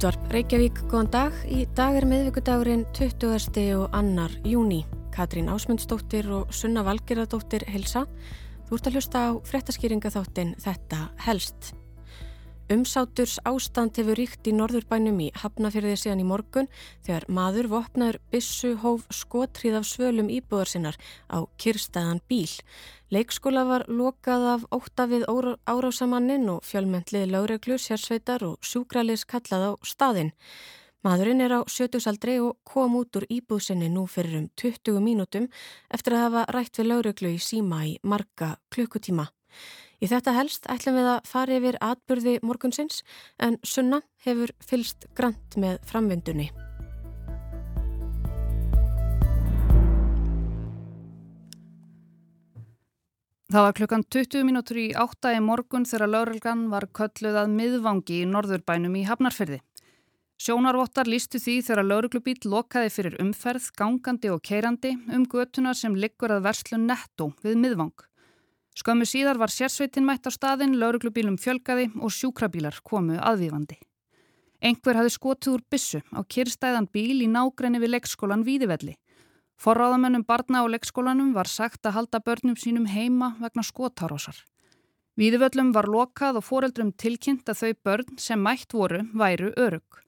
Útvarp Reykjavík, góðan dag. Í dag er miðvíkudagurinn 20. og annar júni. Katrín Ásmundsdóttir og Sunna Valgerðardóttir helsa. Þú ert að hlusta á frettaskýringaþáttin Þetta helst. Umsáturs ástand hefur ríkt í norðurbænum í Hafnafjörði síðan í morgun þegar maður vopnaður bissu hóf skotrið af svölum íbúðar sinnar á kyrstaðan bíl. Leikskóla var lokað af óta við árásamannin og fjölmendlið láreglu, sérsveitar og sjúkralis kallað á staðinn. Maðurinn er á sjötusaldri og kom út úr íbúðsinni nú fyrir um 20 mínútum eftir að hafa rætt við láreglu í síma í marga klukkutíma. Í þetta helst ætlum við að fara yfir atbyrði morgunsins en Sunna hefur fylst grant með framvindunni. Það var klukkan 20 mínútur í átta í morgun þegar laurelgan var kölluð að miðvangi í norðurbænum í Hafnarfyrði. Sjónarvottar lístu því þegar lauruglubíl lokaði fyrir umferð, gangandi og keirandi um götuna sem liggur að verslu netto við miðvang. Skömmu síðar var sérsveitin mætt á staðin, lauruglubílum fjölgaði og sjúkrabílar komu aðvífandi. Engver hafi skotið úr bissu á kyrstæðan bíl í nágrenni við leikskólan Víðivelli. Forráðamennum barna á leikskólanum var sagt að halda börnum sínum heima vegna skotárásar. Víðivöllum var lokað og foreldrum tilkynnt að þau börn sem mætt voru væru örug.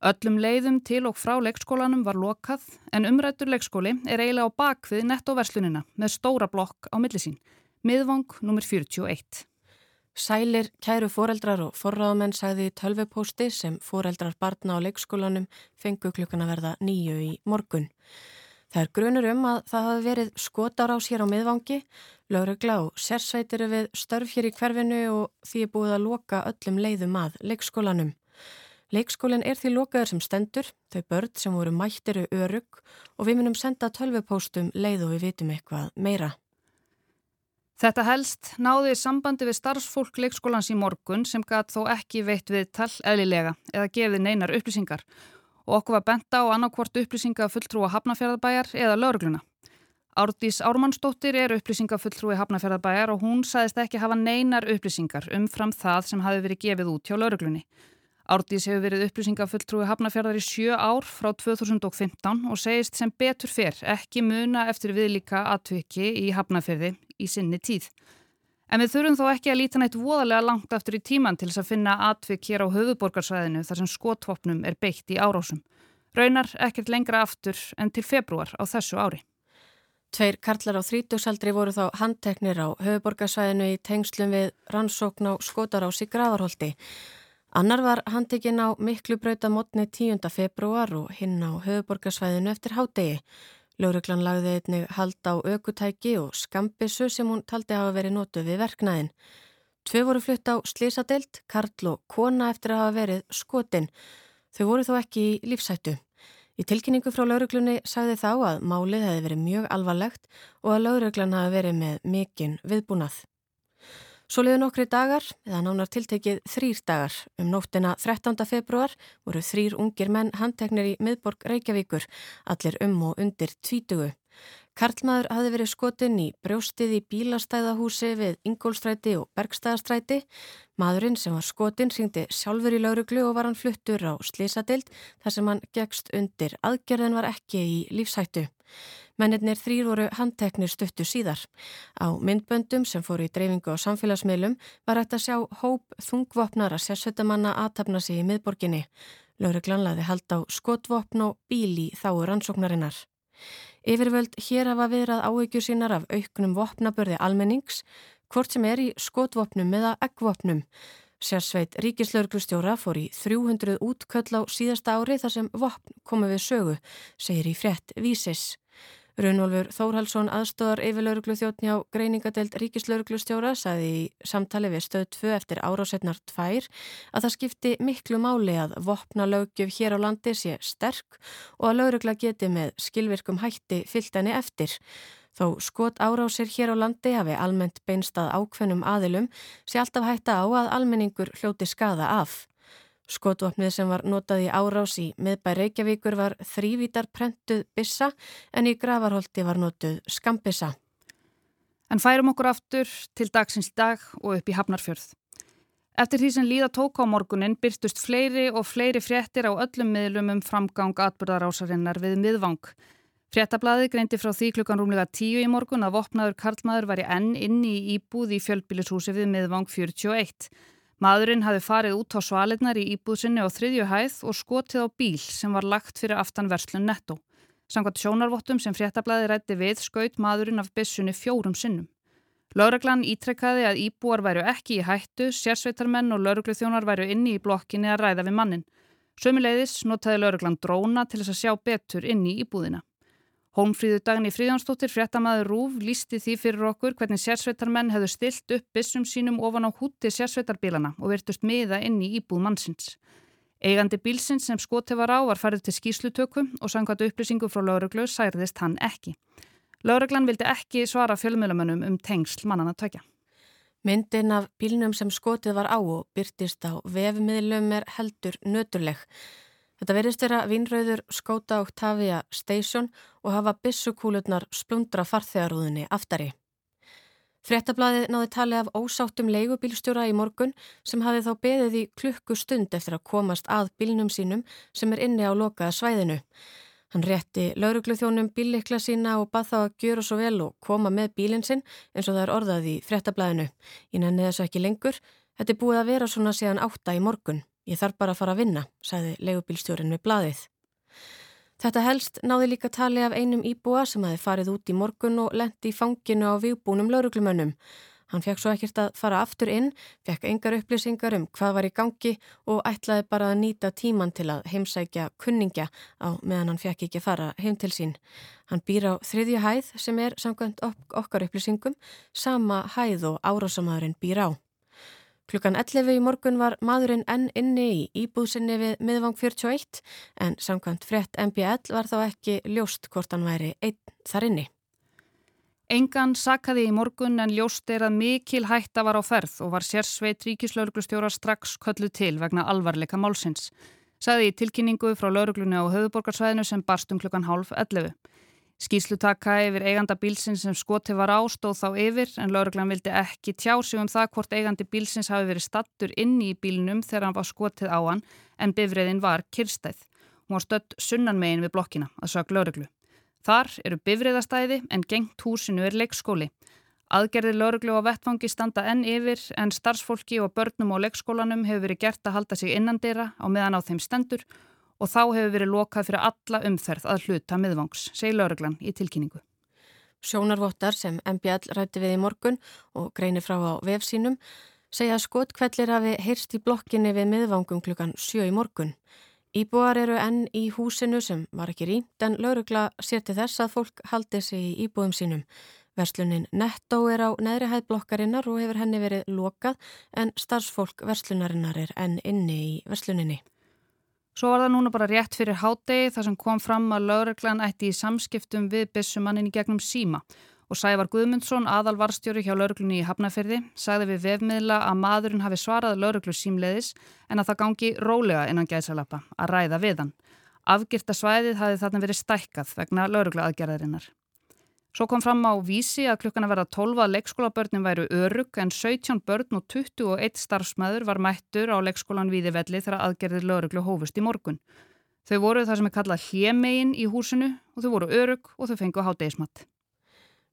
Öllum leiðum til og frá leikskólanum var lokað en umrættur leikskóli er eiginlega á bakvið nettoverslunina með stóra blokk á millisín miðvang nr. 41. Sælir, kæru foreldrar og forráðamenn sagði tölvupósti sem foreldrar barna á leikskólanum fengu klukkuna verða nýju í morgun. Það er grunur um að það hafi verið skotarás hér á miðvangi, laurugla og sérsveitir við störf hér í hverfinu og því er búið að loka öllum leiðum að leikskólanum. Leikskólinn er því lokaður sem stendur, þau börn sem voru mættiru örug og við munum senda tölvupóstum leið og við vitum eitthvað meira. Þetta helst náði sambandi við starfsfólk leikskólans í morgun sem gæt þó ekki veitt við tall eðlilega eða gefið neinar upplýsingar og okkur var benta á annarkvort upplýsinga fulltrúa Hafnafjörðabæjar eða laurugluna. Árdís Ármannsdóttir er upplýsinga fulltrúi Hafnafjörðabæjar og hún sagðist ekki hafa neinar upplýsingar umfram það sem hafi verið gefið út hjá lauruglunni. Árdís hefur verið upplýsingafulltrúi Hafnafjörðar í sjö ár frá 2015 og segist sem betur fyrr ekki muna eftir viðlíka atviki í Hafnafjörði í sinni tíð. En við þurfum þó ekki að líta nætt voðalega langt aftur í tíman til þess að finna atvik hér á höfuborgarsvæðinu þar sem skotvopnum er beitt í árásum. Raunar ekkert lengra aftur en til februar á þessu ári. Tveir karlar á þrítugsaldri voru þá handteknir á höfuborgarsvæðinu í tengslum við rannsókn á skotarás í Gravarholti. Annar var handtekinn á miklu brauta mótni 10. februar og hinn á höfuborgarsvæðinu eftir hádegi. Lóreglan lagði einnig hald á aukutæki og skambissu sem hún taldi hafa verið nótu við verknæðin. Tvei voru flutt á slísadelt, Karl og Kona eftir að hafa verið skotin. Þau voru þó ekki í lífsættu. Í tilkynningu frá lauruglunni sagði þá að málið hefði verið mjög alvarlegt og að lauruglan hafi verið með mikinn viðbúnað. Svo liðu nokkri dagar, eða nánar tiltekið þrýr dagar. Um nóttina 13. februar voru þrýr ungir menn handteknir í miðborg Reykjavíkur, allir um og undir tvítugu. Karlmaður hafi verið skotin í brjóstið í bílastæðahúsi við Ingólstræti og Bergstæðastræti. Maðurinn sem var skotin syngdi sjálfur í lauruglu og var hann fluttur á slísadild þar sem hann gegst undir. Aðgerðin var ekki í lífshættu. Mennirnir þrýr voru handteknir stuttu síðar. Á myndböndum sem fóru í dreifingu á samfélagsmiðlum var hægt að sjá hóp þungvopnara sérsveitamanna aðtapna sig í miðborginni. Lauri glanlaði hald á skotvopn og bíl í þáur ansóknarinnar. Yfirvöld hér hafa verið áhyggjur sínar af auknum vopnabörði almennings, hvort sem er í skotvopnum eða eggvopnum. Sérsveit Ríkislauglustjóra fór í 300 útköll á síðasta ári þar sem vopn komu við sögu, segir í frett vísis. Runolfur Þórhalsson aðstóðar yfirlauruglu þjóttni á greiningadelt ríkislauruglustjóra saði í samtali við stöð 2 eftir árásetnar 2 að það skipti miklu máli að vopna lögjöf hér á landi sé sterk og að laurugla geti með skilvirkum hætti fyllt henni eftir. Þó skot árásir hér á landi hafi almennt beinstað ákveðnum aðilum sé alltaf hætta á að almenningur hljóti skada af. Skotvopnið sem var notað í árás í miðbæ Reykjavíkur var þrývítar prentuð bissa en í gravarholti var notuð skambissa. En færum okkur aftur til dagsins dag og upp í Hafnarfjörð. Eftir því sem líða tók á morgunin byrtust fleiri og fleiri fréttir á öllum miðlum um framgang atbyrðarásarinnar við miðvang. Fréttablaði greindi frá því klukkan rúmlega tíu í morgun að vopnaður Karlmaður var í enn inni í íbúð í fjölbílishúsi við miðvang 41. Maðurinn hafi farið út á svalinnar í íbúðsynni á þriðju hæð og skotið á bíl sem var lagt fyrir aftan verslun netto. Samkvæmt sjónarvottum sem fréttablaði rætti við skaut maðurinn af bissunni fjórum sinnum. Lauraglann ítrekkaði að íbúar væru ekki í hættu, sérsveitarmenn og laurugluþjónar væru inni í blokkinni að ræða við mannin. Sömuleiðis notaði lauraglann dróna til þess að sjá betur inni í íbúðina. Hónfríðu dagni Fríðansdóttir fréttamaður Rúf lísti því fyrir okkur hvernig sérsveitarmenn hefðu stilt upp bissum sínum ofan á húti sérsveitarbílana og virtust miða inn í íbúð mannsins. Eigandi bílsins sem skoti var á var farið til skýslutöku og sangkvæmt upplýsingu frá lauruglu særðist hann ekki. Lauruglan vildi ekki svara fjölmjölamönnum um tengsl mannana tökja. Myndin af bílnum sem skotið var á og byrtist á vefmiðlum er heldur nöturleg. Þetta verðist vera vinnröður skóta Octavia Station og hafa bissukúlutnar splundra farþegarúðinni aftari. Frettablaðið náði tali af ósáttum leigubílstjóra í morgun sem hafi þá beðið í klukku stund eftir að komast að bílnum sínum sem er inni á lokaða svæðinu. Hann rétti laurugluþjónum bíllikla sína og bað þá að gjöra svo vel og koma með bílinn sinn eins og það er orðað í frettablaðinu. Nenni þessu ekki lengur. Þetta er búið að vera svona síðan átta í morgun. Ég þarf bara að fara að vinna, sagði legubílstjórin við blaðið. Þetta helst náði líka tali af einum íbúa sem hafi farið út í morgun og lendi í fanginu á výbúnum lauruglumönnum. Hann fekk svo ekkert að fara aftur inn, fekk engar upplýsingar um hvað var í gangi og ætlaði bara að nýta tíman til að heimsækja kunningja á meðan hann fekk ekki fara heim til sín. Hann býr á þriðju hæð sem er samkvæmt okkar upplýsingum, sama hæð og árásamæðurinn býr á. Klukkan 11 í morgun var maðurinn enn inni í íbúðsynni við miðvang 41 en samkvæmt frett MBL var þá ekki ljóst hvort hann væri einn þar inni. Engan sakkaði í morgun en ljóst er að mikil hætta var á ferð og var sérsveit ríkislauruglustjóra strax köllu til vegna alvarleika málsins. Saði í tilkynningu frá lauruglunni á höfuborgarsvæðinu sem barstum klukkan hálf 11. Skýslutaka yfir eiganda bílsins sem skoti var ástóð þá yfir en lauruglan vildi ekki tjá sig um það hvort eigandi bílsins hafi verið stattur inni í bílnum þegar hann var skotið á hann en bifriðin var kirstæð. Hún var stött sunnanmegin við blokkina að sög lauruglu. Þar eru bifriðastæði en gengt húsinu er leikskóli. Aðgerðir lauruglu á vettfangi standa enn yfir en starfsfólki og börnum á leikskólanum hefur verið gert að halda sig innandira á meðan á þeim stendur og þá hefur verið lokað fyrir alla umferð að hluta miðvangs, segi lauruglan í tilkynningu. Sjónarvottar sem MBL rætti við í morgun og greinir frá á vefsínum segja að skotkvellir hafi heyrst í blokkinni við miðvangum klukkan sjö í morgun. Íbúar eru enn í húsinu sem var ekki rýmt en laurugla sér til þess að fólk haldi sig í íbúðum sínum. Verslunin Netto er á neðri hæð blokkarinnar og hefur henni verið lokað en starfsfólk verslunarinnar er enn inni í versluninni. Svo var það núna bara rétt fyrir hádegi þar sem kom fram að lauruglan ætti í samskiptum við bissumannin í gegnum síma og Sævar Guðmundsson, aðalvarstjóri hjá lauruglunni í Hafnafyrði, sagði við vefmiðla að maðurinn hafi svarað lauruglu símleiðis en að það gangi rólega innan gæðsalappa að ræða við hann. Afgirta svæðið hafi þarna verið stækkað vegna lauruglu aðgerðarinnar. Svo kom fram á vísi að klukkan að verða 12 að leikskólabörnum væru örug en 17 börn og 21 starfsmæður var mættur á leikskólan Víðivelli þegar aðgerðir lauruglu hófust í morgun. Þau voru það sem er kallað hljemegin í húsinu og þau voru örug og þau fengu hátegismatt.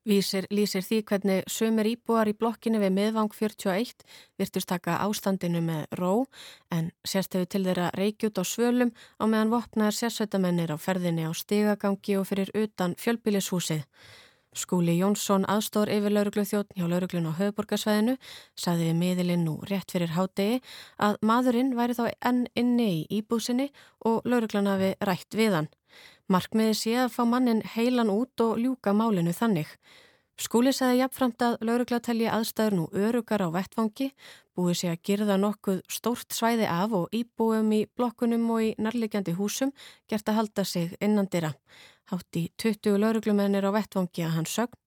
Vísir lýsir því hvernig sömur íbúar í blokkinu við miðvang 41 virtust taka ástandinu með ró en sérstöfu til þeirra reykjút á svölum á meðan vopnaðar sérsveitamennir á ferðinni á stigagangi og fyrir utan fjölbílishúsið. Skúli Jónsson, aðstór yfir lauruglu þjóttn hjá lauruglun á höfuborgarsvæðinu, saði við miðilinn nú rétt fyrir hádegi að maðurinn væri þá enn inni í íbúsinni og lauruglan hafi rætt við hann. Markmiði sé að fá mannin heilan út og ljúka málinu þannig. Skúli sagði jafnframt að laurugla telji aðstæður nú örugar á vettfangi, búið sé að girða nokkuð stórt svæði af og íbúum í blokkunum og í nærlegjandi húsum gert að halda sig innandira. Hátt í 20 lauruglumennir á vettvangi að hans sögn.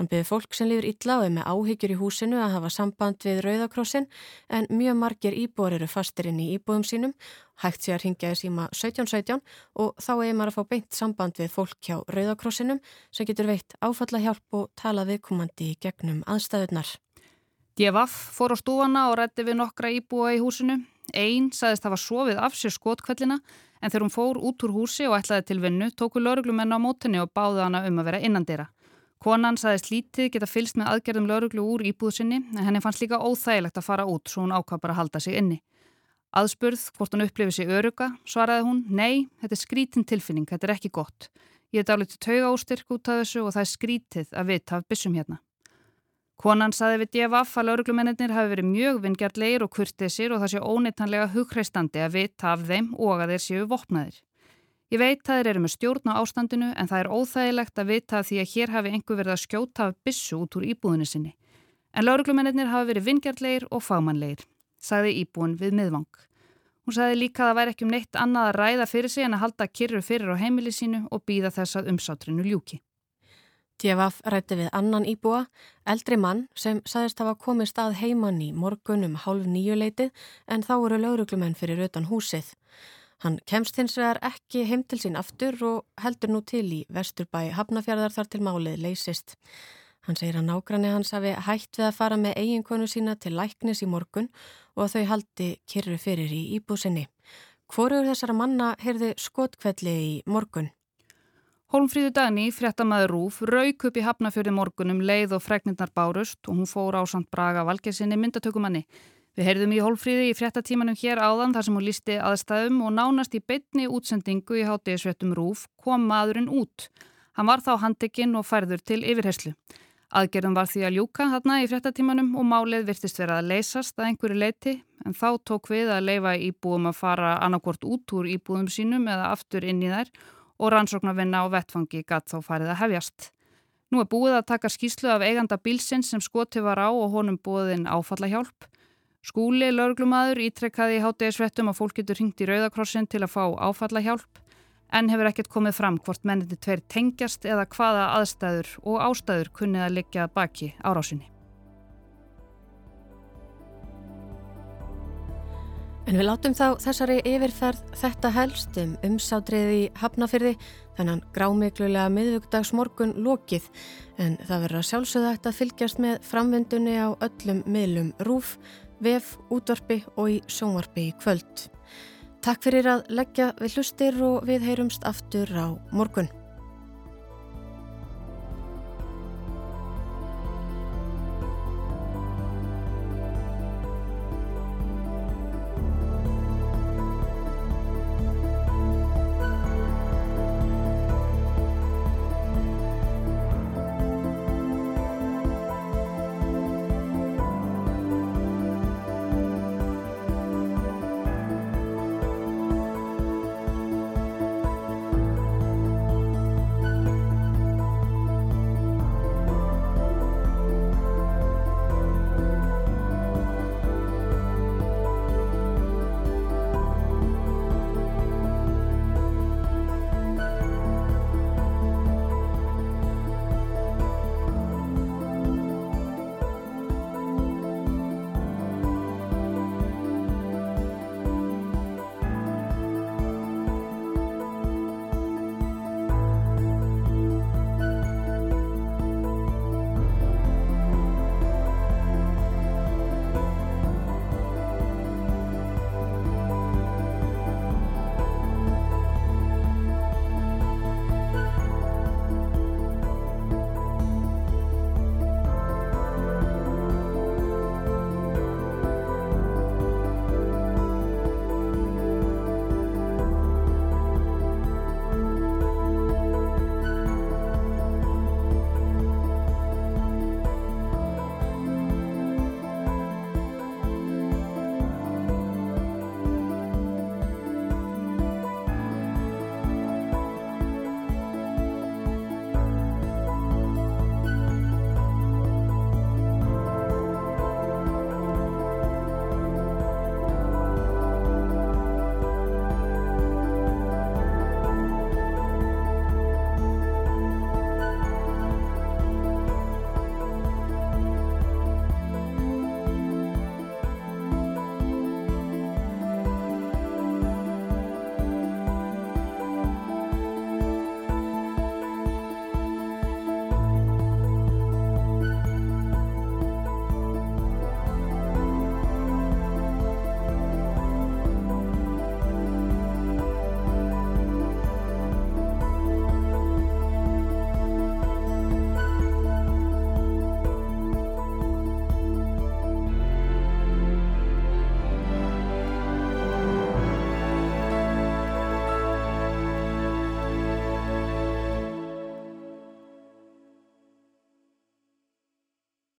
Hann byrði fólk sem lifur illa og er með áhyggjur í húsinu að hafa samband við Rauðakrossin en mjög margir íbúar eru fastir inn í íbúðum sínum. Hægt sé að ringja í síma 1717 og þá er maður að fá beint samband við fólk hjá Rauðakrossinum sem getur veitt áfalla hjálp og tala viðkomandi í gegnum aðstæðunar. D.V.A.F. fór á stúana og rætti við nokkra íbúa í húsinu. Einn saðist hafa sofið af sér skotkvellina en þegar hún fór út úr húsi og ætlaði til vinnu tóku lauruglumenn á mótinni og báði hana um að vera innandira. Konan saðist lítið geta fylst með aðgerðum lauruglu úr íbúðsinni en henni fannst líka óþægilegt að fara út svo hún ákvað bara að halda sig inni. Aðspurð hvort hún upplifið sér öruga svaraði hún, nei, þetta er skrítin tilfinning, þetta er ekki gott. Ég er dálítið tauga ástyrk út af þessu og það er skrítið að vita af byssum hérna. Konan saði við DFF að lauruglumennir hafi verið mjög vingjartlegir og kurtisir og það sé óneittanlega hugreistandi að vita af þeim og að þeir séu vopnaðir. Ég veit að þeir eru með stjórn á ástandinu en það er óþægilegt að vita því að hér hafi einhver verið að skjóta af bissu út úr íbúðinu sinni. En lauruglumennir hafi verið vingjartlegir og fagmannlegir, sagði íbúin við miðvang. Hún sagði líka að það væri ekki um neitt annað að ræða fyrir sig en að halda kyrru fyrir á heimili sínu og býða þess að umsátrinu ljúki. Djefaf rætti við annan íbúa, eldri mann sem saðist hafa komið stað heimann í morgun um hálf nýju leitið en þá eru lauruglumenn fyrir utan húsið. Hann kemst hins vegar ekki heim til sín aftur og heldur nú til í Vesturbæ Hafnafjörðar þar til málið leysist. Hann segir að nágranni hans hafi hægt við að fara með eiginkonu sína til læknis í morgun og að þau haldi kyrru fyrir í íbúsinni. Hvorur þessara manna heyrði skotkvelli í morgun? Hólmfríðu Dagni, fréttamaður Rúf, rauk upp í hafnafjörði morgunum leið og fregnirnar bárust og hún fór á samt Braga valgesinni myndatökumanni. Við heyrðum í Hólmfríði í fréttatímanum hér áðan þar sem hún lísti aðstæðum og nánast í beitni útsendingu í hátegisvettum Rúf kom maðurinn út. Hann var þá handekinn og færður til yfirherslu. Aðgerðum var því að ljúka þarna í fréttatímanum og málið virtist vera að leysast að einhverju leiti en þá tók við að leifa íbúum að fara annarkort út úr íbúðum sínum eða aftur inn í þær og rannsóknarvinna á vettfangi gatt þá farið að hefjast. Nú er búið að taka skýslu af eiganda bílsins sem skoti var á og honum búiðinn áfallahjálp. Skúli, laurglumadur, ítrekkaði í háttegisvettum að fólk getur hringt í Rauðakrossin til að fá áfallahjálp en hefur ekkert komið fram hvort menniti tveir tengjast eða hvaða aðstæður og ástæður kunnið að liggja baki árásinni. En við látum þá þessari yfirferð þetta helst um umsátriði í hafnafyrði þennan grámiklulega miðvögdagsmorgun lokið en það verður að sjálfsögða þetta fylgjast með framvendunni á öllum miðlum rúf, vef, útvarpi og í sjónvarpi í kvöld. Takk fyrir að leggja við hlustir og við heyrumst aftur á morgun.